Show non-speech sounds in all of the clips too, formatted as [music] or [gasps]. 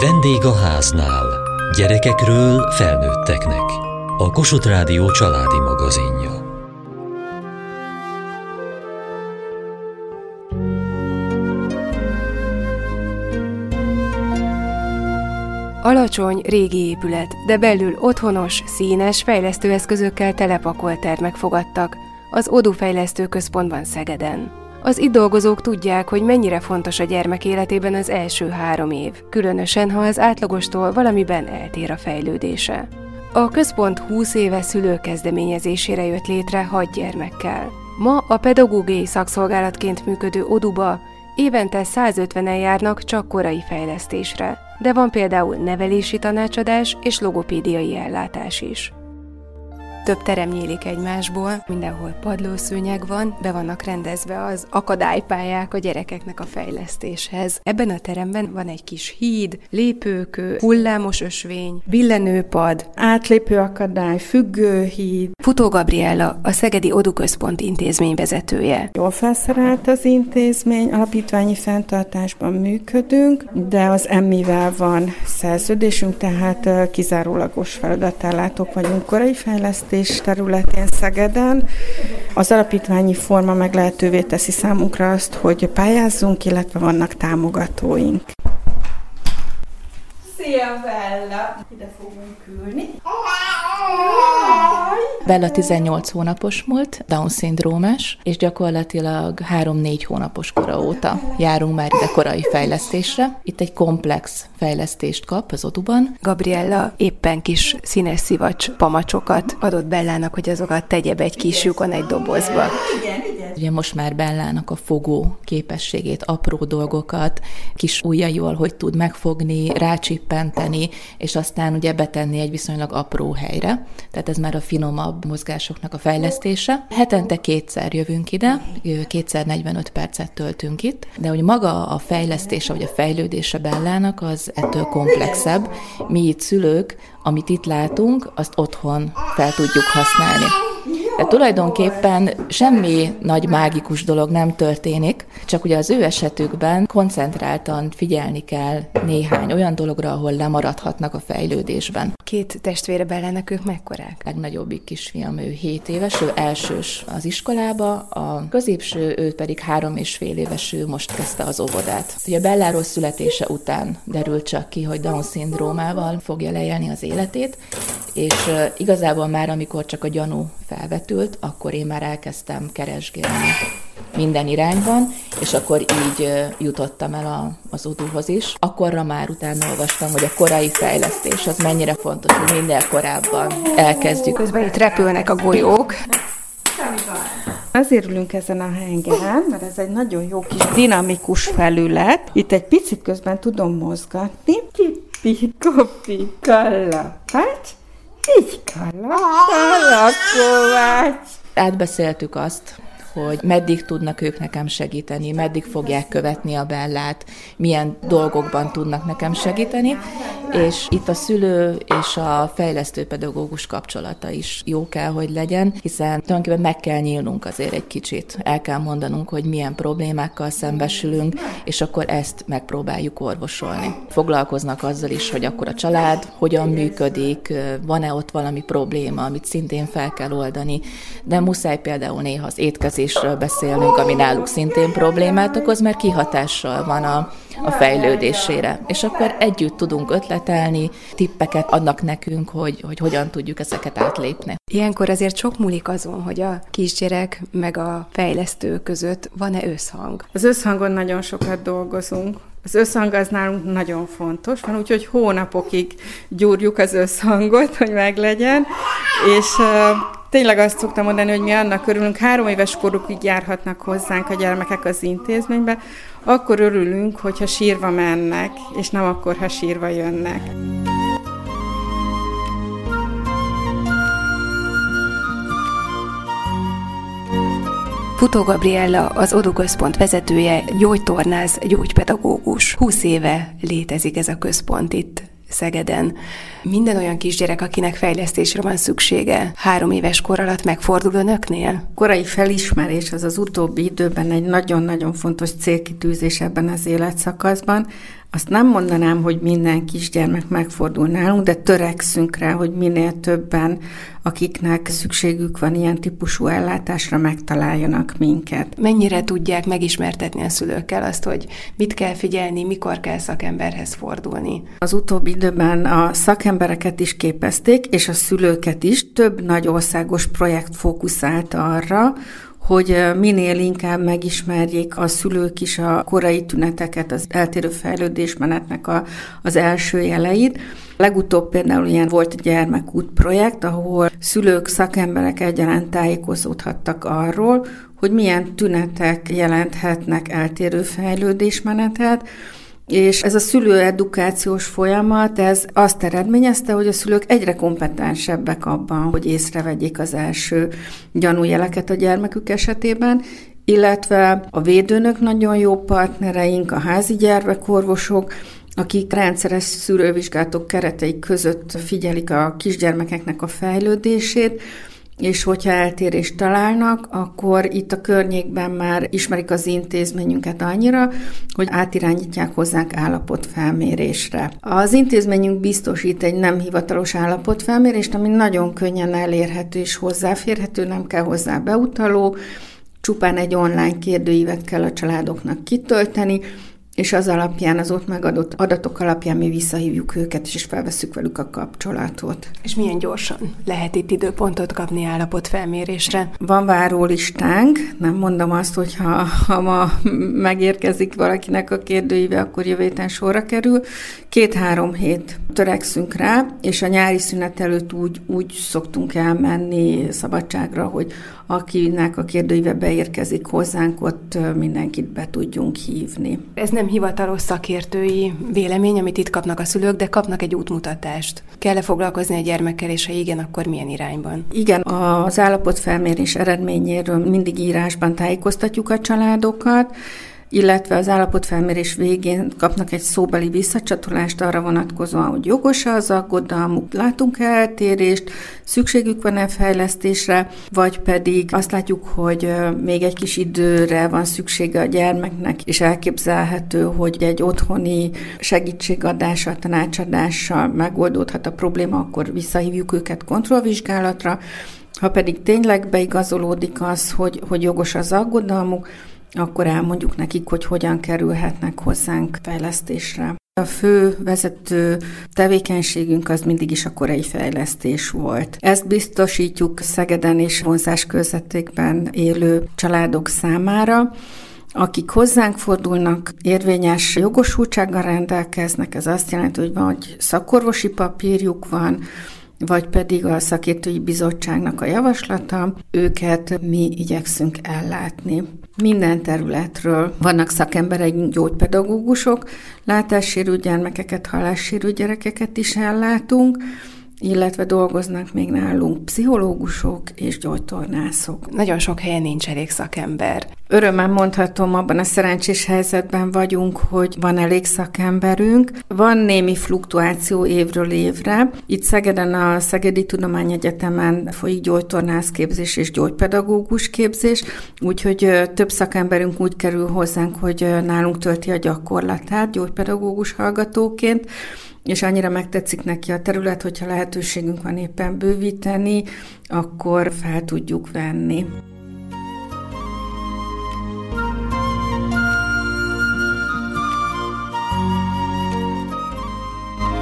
Vendég a háznál. Gyerekekről felnőtteknek. A Kossuth Rádió családi magazinja. Alacsony, régi épület, de belül otthonos, színes, fejlesztőeszközökkel telepakolt termek fogadtak az Odu Fejlesztő Központban Szegeden. Az itt dolgozók tudják, hogy mennyire fontos a gyermek életében az első három év, különösen ha az átlagostól valamiben eltér a fejlődése. A központ 20 éve szülő kezdeményezésére jött létre hat gyermekkel. Ma a pedagógiai szakszolgálatként működő Oduba évente 150-en járnak csak korai fejlesztésre, de van például nevelési tanácsadás és logopédiai ellátás is. Több terem nyílik egymásból, mindenhol padlószőnyeg van, be vannak rendezve az akadálypályák a gyerekeknek a fejlesztéshez. Ebben a teremben van egy kis híd, lépőkő, hullámos ösvény, billenőpad, átlépő akadály, függőhíd. Futó Gabriella, a Szegedi Oduközpont intézmény vezetője. Jól felszerelt az intézmény, alapítványi fenntartásban működünk, de az emmivel van szerződésünk, tehát kizárólagos feladatállátók vagyunk korai fejlesztés fejlesztés területén Szegeden. Az alapítványi forma meg lehetővé teszi számunkra azt, hogy pályázzunk, illetve vannak támogatóink. Szia Bella! Ide fogunk ülni. Bella 18 hónapos volt, Down-szindrómás, és gyakorlatilag 3-4 hónapos kora óta járunk már ide korai fejlesztésre. Itt egy komplex fejlesztést kap az oduban. Gabriella éppen kis színes szivacs pamacsokat adott Bellának, hogy azokat tegye be egy kis lyukon egy dobozba. Igen. Ugye most már Bellának a fogó képességét, apró dolgokat, kis ujjaival, hogy tud megfogni, rácsippenteni, és aztán ugye betenni egy viszonylag apró helyre. Tehát ez már a finomabb mozgásoknak a fejlesztése. Hetente kétszer jövünk ide, kétszer 45 percet töltünk itt, de hogy maga a fejlesztése, vagy a fejlődése Bellának az ettől komplexebb. Mi itt szülők, amit itt látunk, azt otthon fel tudjuk használni. De tulajdonképpen semmi nagy mágikus dolog nem történik, csak ugye az ő esetükben koncentráltan figyelni kell néhány olyan dologra, ahol lemaradhatnak a fejlődésben. Két testvére bellenek ők mekkorák? A legnagyobbik kisfiam, ő 7 éves, ő elsős az iskolába, a középső, ő pedig három és fél éves, ő most kezdte az óvodát. Ugye Belláról születése után derült csak ki, hogy Down-szindrómával fogja leélni az életét, és igazából már amikor csak a gyanú felvetült, akkor én már elkezdtem keresgélni minden irányban, és akkor így jutottam el a, az udúhoz is. Akkorra már utána olvastam, hogy a korai fejlesztés az mennyire fontos, hogy minden korábban elkezdjük. Közben itt repülnek a golyók. Azért ülünk ezen a hengeren, mert ez egy nagyon jó kis dinamikus felület. Itt egy picit közben tudom mozgatni. Kipi, kopi, kalla, így kovács. Átbeszéltük azt, hogy meddig tudnak ők nekem segíteni, meddig fogják követni a Bellát, milyen dolgokban tudnak nekem segíteni, és itt a szülő és a fejlesztő pedagógus kapcsolata is jó kell, hogy legyen, hiszen tulajdonképpen meg kell nyílnunk azért egy kicsit. El kell mondanunk, hogy milyen problémákkal szembesülünk, és akkor ezt megpróbáljuk orvosolni. Foglalkoznak azzal is, hogy akkor a család hogyan működik, van-e ott valami probléma, amit szintén fel kell oldani, de muszáj például néha az étkezésről beszélnünk, ami náluk szintén problémát okoz, mert kihatással van a, a fejlődésére. És akkor együtt tudunk ötletelni, tippeket adnak nekünk, hogy, hogy hogyan tudjuk ezeket átlépni. Ilyenkor azért sok múlik azon, hogy a kisgyerek meg a fejlesztő között van-e összhang. Az összhangon nagyon sokat dolgozunk. Az összhang az nálunk nagyon fontos, van úgyhogy hónapokig gyúrjuk az összhangot, hogy meglegyen, és uh, tényleg azt szoktam mondani, hogy mi annak örülünk, három éves korukig járhatnak hozzánk a gyermekek az intézménybe, akkor örülünk, hogyha sírva mennek, és nem akkor, ha sírva jönnek. Futó Gabriella, az Odu Központ vezetője, gyógytornász, gyógypedagógus. 20 éve létezik ez a központ itt Szegeden. Minden olyan kisgyerek, akinek fejlesztésre van szüksége, három éves kor alatt megfordul önöknél? Korai felismerés az az utóbbi időben egy nagyon-nagyon fontos célkitűzés ebben az életszakaszban, Azt nem mondanám, hogy minden kisgyermek megfordul nálunk, de törekszünk rá, hogy minél többen, akiknek szükségük van ilyen típusú ellátásra, megtaláljanak minket. Mennyire tudják megismertetni a szülőkkel azt, hogy mit kell figyelni, mikor kell szakemberhez fordulni? Az utóbbi időben a szakembereket is képezték, és a szülőket is. Több nagy országos projekt fókuszált arra, hogy minél inkább megismerjék a szülők is a korai tüneteket, az eltérő fejlődésmenetnek a, az első jeleit. Legutóbb például ilyen volt a gyermekút projekt, ahol szülők, szakemberek egyaránt tájékozódhattak arról, hogy milyen tünetek jelenthetnek eltérő fejlődésmenetet, és ez a szülőedukációs folyamat, ez azt eredményezte, hogy a szülők egyre kompetensebbek abban, hogy észrevegyék az első gyanújeleket a gyermekük esetében, illetve a védőnök nagyon jó partnereink, a házi gyermekorvosok, akik rendszeres szülővizsgálatok keretei között figyelik a kisgyermekeknek a fejlődését, és hogyha eltérést találnak, akkor itt a környékben már ismerik az intézményünket annyira, hogy átirányítják hozzánk állapotfelmérésre. Az intézményünk biztosít egy nem hivatalos állapotfelmérést, ami nagyon könnyen elérhető és hozzáférhető, nem kell hozzá beutaló, csupán egy online kérdőívet kell a családoknak kitölteni, és az alapján, az ott megadott adatok alapján mi visszahívjuk őket, és felveszük velük a kapcsolatot. És milyen gyorsan lehet itt időpontot kapni állapotfelmérésre? Van várólistánk, nem mondom azt, hogy ha, ha ma megérkezik valakinek a kérdőíve, akkor jövő héten sorra kerül. Két-három hét törekszünk rá, és a nyári szünet előtt úgy, úgy szoktunk elmenni szabadságra, hogy akinek a kérdőíve beérkezik hozzánk, ott mindenkit be tudjunk hívni. Ez nem hivatalos szakértői vélemény, amit itt kapnak a szülők, de kapnak egy útmutatást. Kell-e foglalkozni a gyermekkel, és ha igen, akkor milyen irányban? Igen, az állapotfelmérés eredményéről mindig írásban tájékoztatjuk a családokat, illetve az állapotfelmérés végén kapnak egy szóbeli visszacsatolást arra vonatkozóan, hogy jogos az aggodalmuk, látunk -e eltérést, szükségük van-e fejlesztésre, vagy pedig azt látjuk, hogy még egy kis időre van szüksége a gyermeknek, és elképzelhető, hogy egy otthoni segítségadással, tanácsadással megoldódhat a probléma, akkor visszahívjuk őket kontrollvizsgálatra, ha pedig tényleg beigazolódik az, hogy, hogy jogos az aggodalmuk, akkor elmondjuk nekik, hogy hogyan kerülhetnek hozzánk fejlesztésre. A fő vezető tevékenységünk az mindig is a korai fejlesztés volt. Ezt biztosítjuk Szegeden és vonzás közvetékben élő családok számára, akik hozzánk fordulnak, érvényes jogosultsággal rendelkeznek, ez azt jelenti, hogy van, hogy szakorvosi papírjuk van, vagy pedig a szakértői bizottságnak a javaslata, őket mi igyekszünk ellátni. Minden területről vannak szakembereink, gyógypedagógusok, látássérült gyermekeket, hallássérült gyerekeket is ellátunk, illetve dolgoznak még nálunk pszichológusok és gyógytornászok. Nagyon sok helyen nincs elég szakember. Örömmel mondhatom, abban a szerencsés helyzetben vagyunk, hogy van elég szakemberünk. Van némi fluktuáció évről évre. Itt Szegeden a Szegedi Tudományegyetemen folyik gyógytornászképzés és gyógypedagógus képzés, úgyhogy több szakemberünk úgy kerül hozzánk, hogy nálunk tölti a gyakorlatát gyógypedagógus hallgatóként, és annyira megtetszik neki a terület, hogyha lehetőségünk van éppen bővíteni, akkor fel tudjuk venni.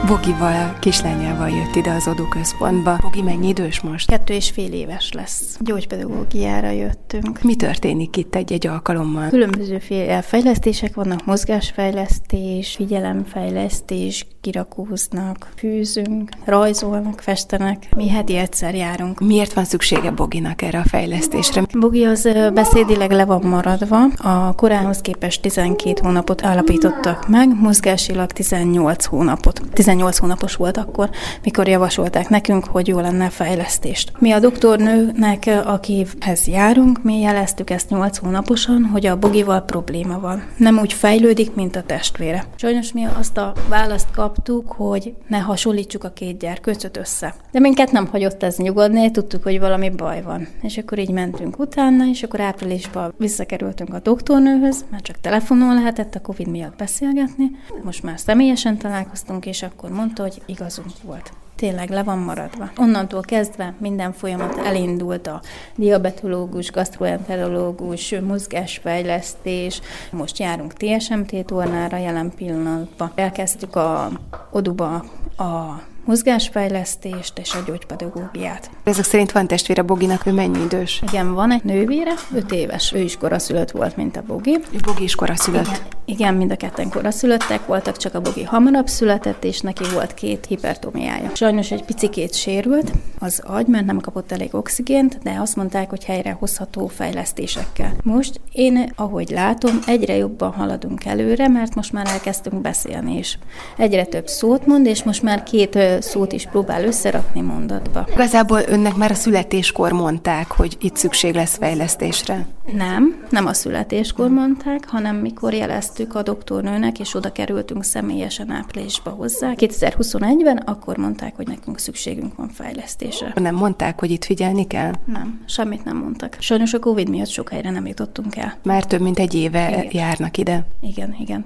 Bogival, kislányával jött ide az adóközpontba. Bogi mennyi idős most? Kettő és fél éves lesz. Gyógypedagógiára jöttünk. Mi történik itt egy-egy alkalommal? Különböző fejlesztések vannak, mozgásfejlesztés, figyelemfejlesztés, kirakóznak, fűzünk, rajzolnak, festenek. Mi heti egyszer járunk. Miért van szüksége Boginak erre a fejlesztésre? Bogi az beszédileg le van maradva. A korához képest 12 hónapot állapítottak meg, mozgásilag 18 hónapot. 18 18 hónapos volt akkor, mikor javasolták nekünk, hogy jó lenne fejlesztést. Mi a doktornőnek, akihez járunk, mi jeleztük ezt 8 hónaposan, hogy a bogival probléma van. Nem úgy fejlődik, mint a testvére. Sajnos mi azt a választ kaptuk, hogy ne hasonlítsuk a két gyerkőcöt össze. De minket nem hagyott ez nyugodni, tudtuk, hogy valami baj van. És akkor így mentünk utána, és akkor áprilisban visszakerültünk a doktornőhöz, mert csak telefonon lehetett a Covid miatt beszélgetni. Most már személyesen találkoztunk, és akkor mondta, hogy igazunk volt tényleg le van maradva. Onnantól kezdve minden folyamat elindult a diabetológus, gastroenterológus, mozgásfejlesztés, most járunk TSMT tornára jelen pillanatban. Elkezdtük a Oduba a mozgásfejlesztést és a gyógypedagógiát. Ezek szerint van testvére Boginak, ő mennyi idős? Igen, van egy nővére, 5 éves. Ő is koraszülött volt, mint a Bogi. Bogi is koraszülött. Igen, igen, mind a ketten koraszülöttek voltak, csak a Bogi hamarabb született, és neki volt két hipertomiája. Sajnos egy picikét sérült az agy, mert nem kapott elég oxigént, de azt mondták, hogy helyre hozható fejlesztésekkel. Most én, ahogy látom, egyre jobban haladunk előre, mert most már elkezdtünk beszélni, és egyre több szót mond, és most már két szót is próbál összerakni mondatba. Igazából önnek már a születéskor mondták, hogy itt szükség lesz fejlesztésre. Nem, nem a születéskor mondták, hanem mikor jeleztük a doktornőnek, és oda kerültünk személyesen áprilisba hozzá. 2021-ben akkor mondták, hogy nekünk szükségünk van fejlesztésre. Nem mondták, hogy itt figyelni kell? Nem, semmit nem mondtak. Sajnos a Covid miatt sok helyre nem jutottunk el. Már több mint egy éve igen. járnak ide. Igen, igen.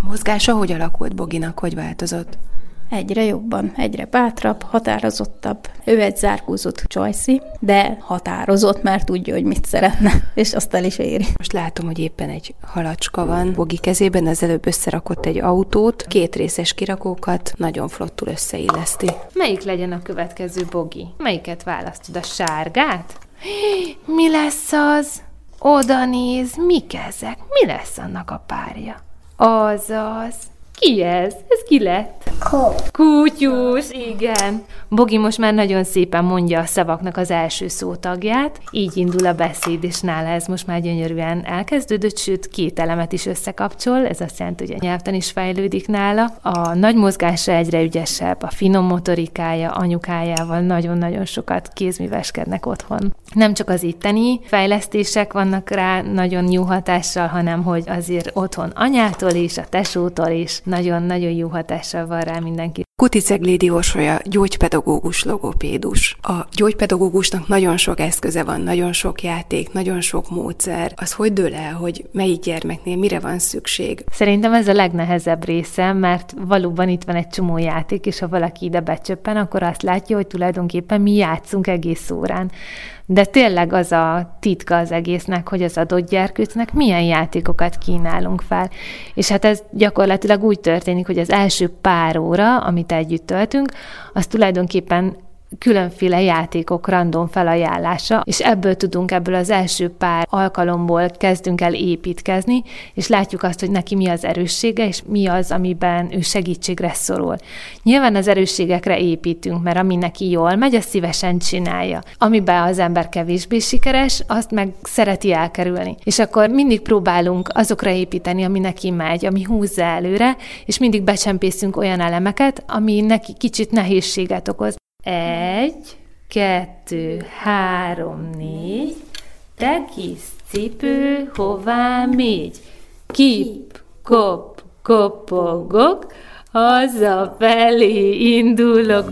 Mozgása hogy alakult Boginak, hogy változott? Egyre jobban, egyre bátrabb, határozottabb. Ő egy zárkózott csajszi, de határozott, mert tudja, hogy mit szeretne, és azt el is éri. Most látom, hogy éppen egy halacska van Bogi kezében, az előbb összerakott egy autót, két részes kirakókat, nagyon flottul összeilleszti. Melyik legyen a következő Bogi? Melyiket választod? A sárgát? [gasps] Mi lesz az? Oda néz, mik ezek? Mi lesz annak a párja? Azaz, ki ez? Ez ki lett? Kutyus, igen. Bogi most már nagyon szépen mondja a szavaknak az első szótagját, így indul a beszéd, és nála ez most már gyönyörűen elkezdődött, sőt két elemet is összekapcsol, ez azt jelenti, hogy a nyelvtan is fejlődik nála. A nagy mozgása egyre ügyesebb, a finom motorikája anyukájával nagyon-nagyon sokat kézműveskednek otthon. Nem csak az itteni fejlesztések vannak rá nagyon jó hatással, hanem hogy azért otthon anyától is, a tesótól is nagyon-nagyon jó hatással van rá mindenki. Kuticeglédi Orsolya gyógypedagógus, logopédus. A gyógypedagógusnak nagyon sok eszköze van, nagyon sok játék, nagyon sok módszer. Az hogy dől el, hogy melyik gyermeknél mire van szükség? Szerintem ez a legnehezebb része, mert valóban itt van egy csomó játék, és ha valaki ide becsöppen, akkor azt látja, hogy tulajdonképpen mi játszunk egész órán. De tényleg az a titka az egésznek, hogy az adott gyerkőcnek milyen játékokat kínálunk fel. És hát ez gyakorlatilag úgy történik, hogy az első pár óra, amit együtt töltünk, az tulajdonképpen különféle játékok random felajánlása, és ebből tudunk, ebből az első pár alkalomból kezdünk el építkezni, és látjuk azt, hogy neki mi az erőssége, és mi az, amiben ő segítségre szorul. Nyilván az erősségekre építünk, mert ami neki jól megy, azt szívesen csinálja. Amiben az ember kevésbé sikeres, azt meg szereti elkerülni. És akkor mindig próbálunk azokra építeni, ami neki megy, ami húzza előre, és mindig becsempészünk olyan elemeket, ami neki kicsit nehézséget okoz. Egy, kettő, három, négy, te kis cipő, hová mégy? Kip, kop, kopogok, hazafelé indulok.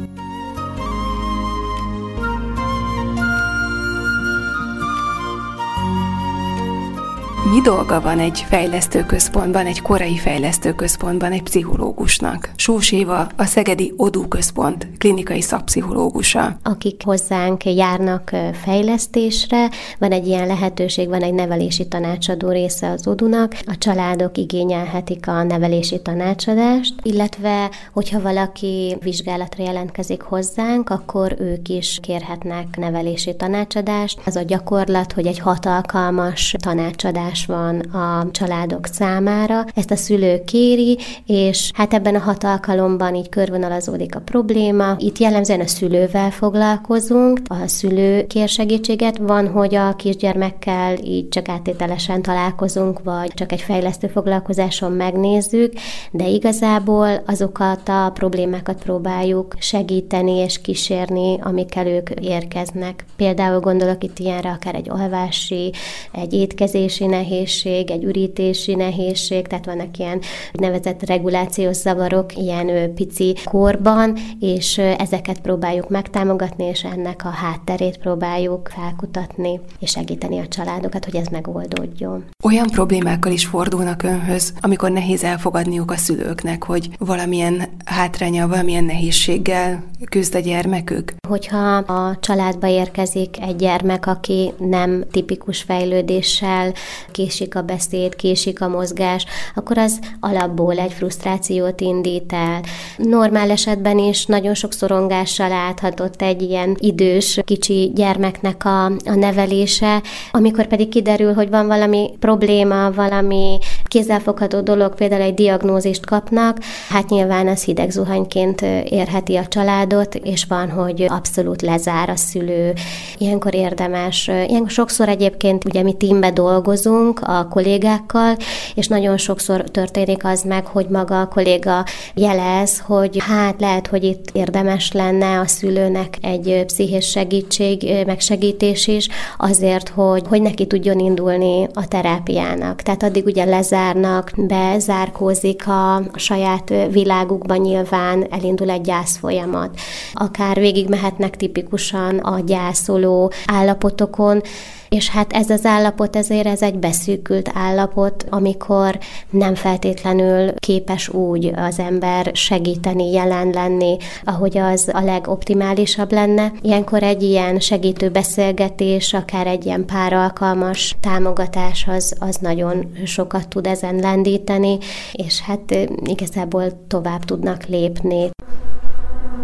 Mi dolga van egy fejlesztőközpontban, egy korai fejlesztőközpontban egy pszichológusnak? Sós Éva, a Szegedi Odú Központ klinikai szakpszichológusa. Akik hozzánk járnak fejlesztésre, van egy ilyen lehetőség, van egy nevelési tanácsadó része az Odunak, a családok igényelhetik a nevelési tanácsadást, illetve hogyha valaki vizsgálatra jelentkezik hozzánk, akkor ők is kérhetnek nevelési tanácsadást. Az a gyakorlat, hogy egy hat alkalmas tanácsadás nyomás van a családok számára. Ezt a szülő kéri, és hát ebben a hat alkalomban így körvonalazódik a probléma. Itt jellemzően a szülővel foglalkozunk, a szülő kér segítséget. Van, hogy a kisgyermekkel így csak áttételesen találkozunk, vagy csak egy fejlesztő foglalkozáson megnézzük, de igazából azokat a problémákat próbáljuk segíteni és kísérni, amikkel ők érkeznek. Például gondolok itt ilyenre akár egy alvási, egy étkezési nehézség, egy ürítési nehézség, tehát vannak ilyen nevezett regulációs zavarok ilyen pici korban, és ezeket próbáljuk megtámogatni, és ennek a hátterét próbáljuk felkutatni, és segíteni a családokat, hogy ez megoldódjon. Olyan problémákkal is fordulnak önhöz, amikor nehéz elfogadniuk a szülőknek, hogy valamilyen hátránya, valamilyen nehézséggel küzd a gyermekük? Hogyha a családba érkezik egy gyermek, aki nem tipikus fejlődéssel, késik a beszéd, késik a mozgás, akkor az alapból egy frusztrációt indít el. Normál esetben is nagyon sok szorongással láthatott egy ilyen idős kicsi gyermeknek a, a nevelése, amikor pedig kiderül, hogy van valami probléma, valami kézzelfogható dolog, például egy diagnózist kapnak, hát nyilván az hideg zuhanyként érheti a családot, és van, hogy abszolút lezár a szülő. Ilyenkor érdemes, ilyen sokszor egyébként ugye mi tímbe dolgozunk a kollégákkal, és nagyon sokszor történik az meg, hogy maga a kolléga jelez, hogy hát lehet, hogy itt érdemes lenne a szülőnek egy pszichés segítség, megsegítés is, azért, hogy, hogy neki tudjon indulni a terápiának. Tehát addig ugye lezárnak, bezárkózik a saját világukban nyilván, elindul egy gyász folyamat. Akár végig mehetnek tipikusan a gyászoló állapotokon, és hát ez az állapot ezért ez egy beszűkült állapot, amikor nem feltétlenül képes úgy az ember segíteni, jelen lenni, ahogy az a legoptimálisabb lenne. Ilyenkor egy ilyen segítő beszélgetés, akár egy ilyen pár alkalmas támogatás az, az nagyon sokat tud ezen lendíteni, és hát igazából tovább tudnak lépni.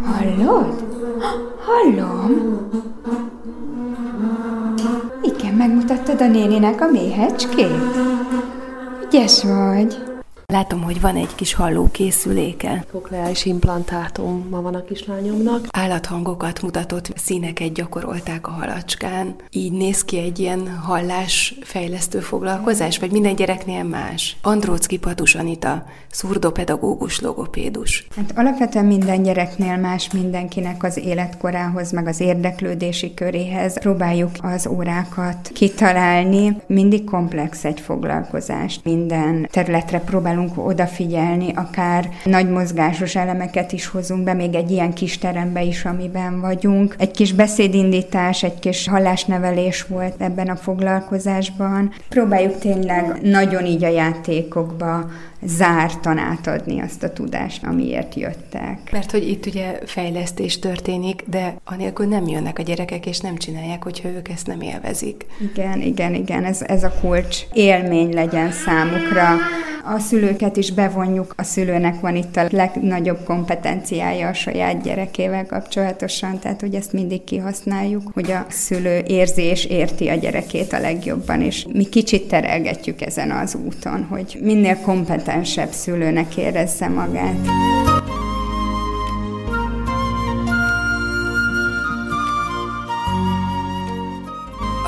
Hallod? Hallom. A néninek a méhecskét? Ügyes vagy. Látom, hogy van egy kis hallókészüléke. Kokleális implantátum ma van a kislányomnak. Állathangokat mutatott, színeket gyakorolták a halacskán. Így néz ki egy ilyen hallásfejlesztő foglalkozás, vagy minden gyereknél más? Andrócki Patus Anita, szurdopedagógus, logopédus. Hát alapvetően minden gyereknél más mindenkinek az életkorához, meg az érdeklődési köréhez próbáljuk az órákat kitalálni. Mindig komplex egy foglalkozás. Minden területre próbál próbálunk odafigyelni, akár nagy mozgásos elemeket is hozunk be, még egy ilyen kis terembe is, amiben vagyunk. Egy kis beszédindítás, egy kis hallásnevelés volt ebben a foglalkozásban. Próbáljuk tényleg nagyon így a játékokba zártan átadni azt a tudást, amiért jöttek. Mert hogy itt ugye fejlesztés történik, de anélkül nem jönnek a gyerekek, és nem csinálják, hogyha ők ezt nem élvezik. Igen, igen, igen, ez, ez a kulcs élmény legyen számukra. A szülőket is bevonjuk, a szülőnek van itt a legnagyobb kompetenciája a saját gyerekével kapcsolatosan, tehát hogy ezt mindig kihasználjuk, hogy a szülő érzi és érti a gyerekét a legjobban, és mi kicsit terelgetjük ezen az úton, hogy minél kompetens kompetensebb szülőnek érezze magát.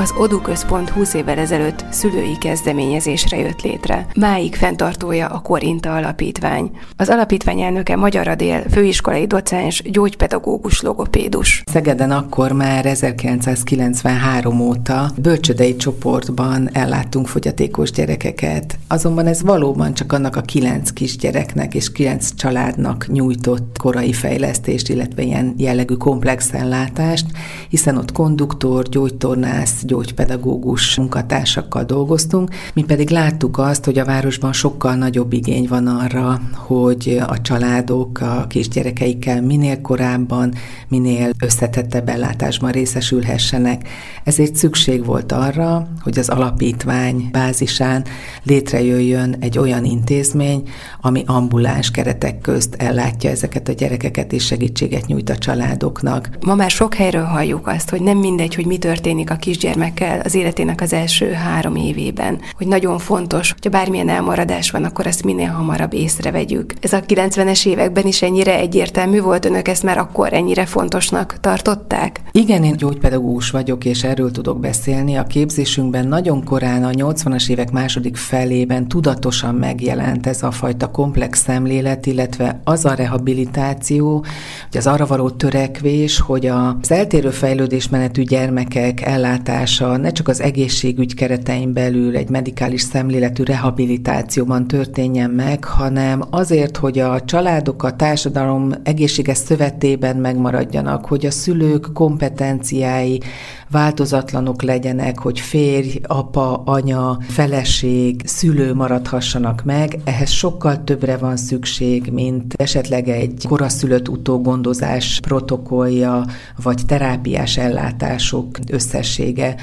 Az Odu Központ 20 évvel ezelőtt szülői kezdeményezésre jött létre. Máig fenntartója a Korinta Alapítvány. Az alapítvány elnöke Magyar Adél, főiskolai docens, gyógypedagógus, logopédus. Szegeden akkor már 1993 óta bölcsödei csoportban elláttunk fogyatékos gyerekeket, azonban ez valóban csak annak a kilenc kisgyereknek és kilenc családnak nyújtott korai fejlesztést, illetve ilyen jellegű komplex ellátást, hiszen ott konduktor, gyógytornász, gyógypedagógus munkatársakkal dolgoztunk, mi pedig láttuk azt, hogy a városban sokkal nagyobb igény van arra, hogy a családok a kisgyerekeikkel minél korábban, minél összetettebb ellátásban részesülhessenek. Ezért szükség volt arra, hogy az alapítvány bázisán létrejöjjön egy olyan intézmény, ami ambuláns keretek közt ellátja ezeket a gyerekeket és segítséget nyújt a családoknak. Ma már sok helyről halljuk azt, hogy nem mindegy, hogy mi történik a kisgyermek gyermekkel az életének az első három évében, hogy nagyon fontos, hogyha bármilyen elmaradás van, akkor ezt minél hamarabb észrevegyük. Ez a 90-es években is ennyire egyértelmű volt, önök ezt már akkor ennyire fontosnak tartották? Igen, én gyógypedagógus vagyok, és erről tudok beszélni. A képzésünkben nagyon korán a 80-as évek második felében tudatosan megjelent ez a fajta komplex szemlélet, illetve az a rehabilitáció, hogy az arra való törekvés, hogy az eltérő fejlődésmenetű gyermekek ellátása ne csak az egészségügy keretein belül egy medikális szemléletű rehabilitációban történjen meg, hanem azért, hogy a családok a társadalom egészséges szövetében megmaradjanak, hogy a szülők kompetenciái változatlanok legyenek, hogy férj, apa, anya, feleség, szülő maradhassanak meg, ehhez sokkal többre van szükség, mint esetleg egy koraszülött utógondozás protokollja, vagy terápiás ellátások összessége.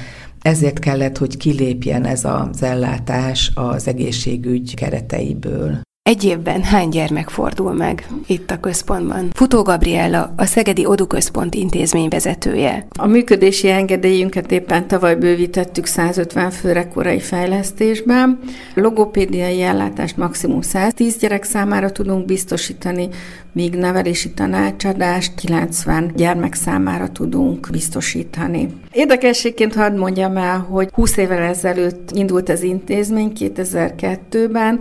Ezért kellett, hogy kilépjen ez az ellátás az egészségügy kereteiből. Egy évben hány gyermek fordul meg itt a központban? Futó Gabriella, a Szegedi Odu Központ intézmény vezetője. A működési engedélyünket éppen tavaly bővítettük 150 főre korai fejlesztésben. Logopédiai ellátást maximum 110 gyerek számára tudunk biztosítani, míg nevelési tanácsadást 90 gyermek számára tudunk biztosítani. Érdekességként hadd mondjam el, hogy 20 évvel ezelőtt indult az intézmény 2002-ben,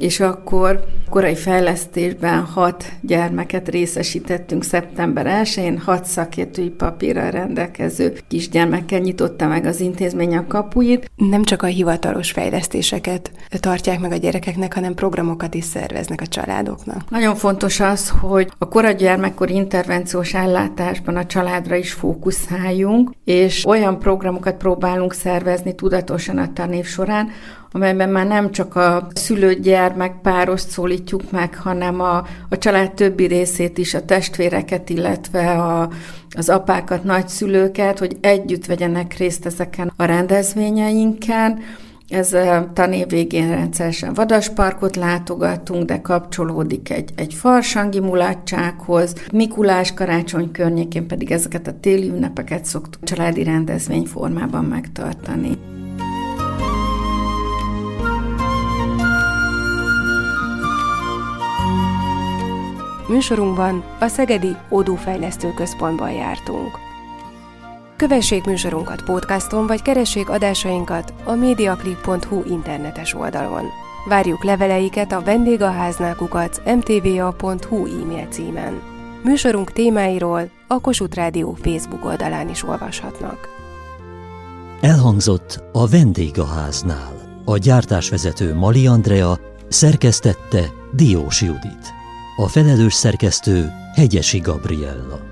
és akkor korai fejlesztésben hat gyermeket részesítettünk szeptember 1-én, hat szakértői papírral rendelkező kisgyermekkel nyitotta meg az intézmény a kapuit. Nem csak a hivatalos fejlesztéseket tartják meg a gyerekeknek, hanem programokat is szerveznek a családoknak. Nagyon fontos az, hogy a korai gyermekkor intervenciós ellátásban a családra is fókuszáljunk, és olyan programokat próbálunk szervezni tudatosan a tanév során, amelyben már nem csak a szülő-gyermek párost szólítjuk meg, hanem a, a család többi részét is, a testvéreket, illetve a, az apákat, nagyszülőket, hogy együtt vegyenek részt ezeken a rendezvényeinken. Ez tanév végén rendszeresen vadasparkot látogatunk, de kapcsolódik egy, egy farsangi mulatsághoz. Mikulás karácsony környékén pedig ezeket a téli ünnepeket szoktuk családi rendezvény formában megtartani. Műsorunkban a Szegedi Odófejlesztő Központban jártunk. Kövessék műsorunkat podcaston, vagy keressék adásainkat a mediaclip.hu internetes oldalon. Várjuk leveleiket a vendégháználkukat mtva.hu e-mail címen. Műsorunk témáiról a Kossuth Rádió Facebook oldalán is olvashatnak. Elhangzott a vendégháznál. A gyártásvezető Mali Andrea szerkesztette Diós Judit. A felelős szerkesztő Hegyesi Gabriella.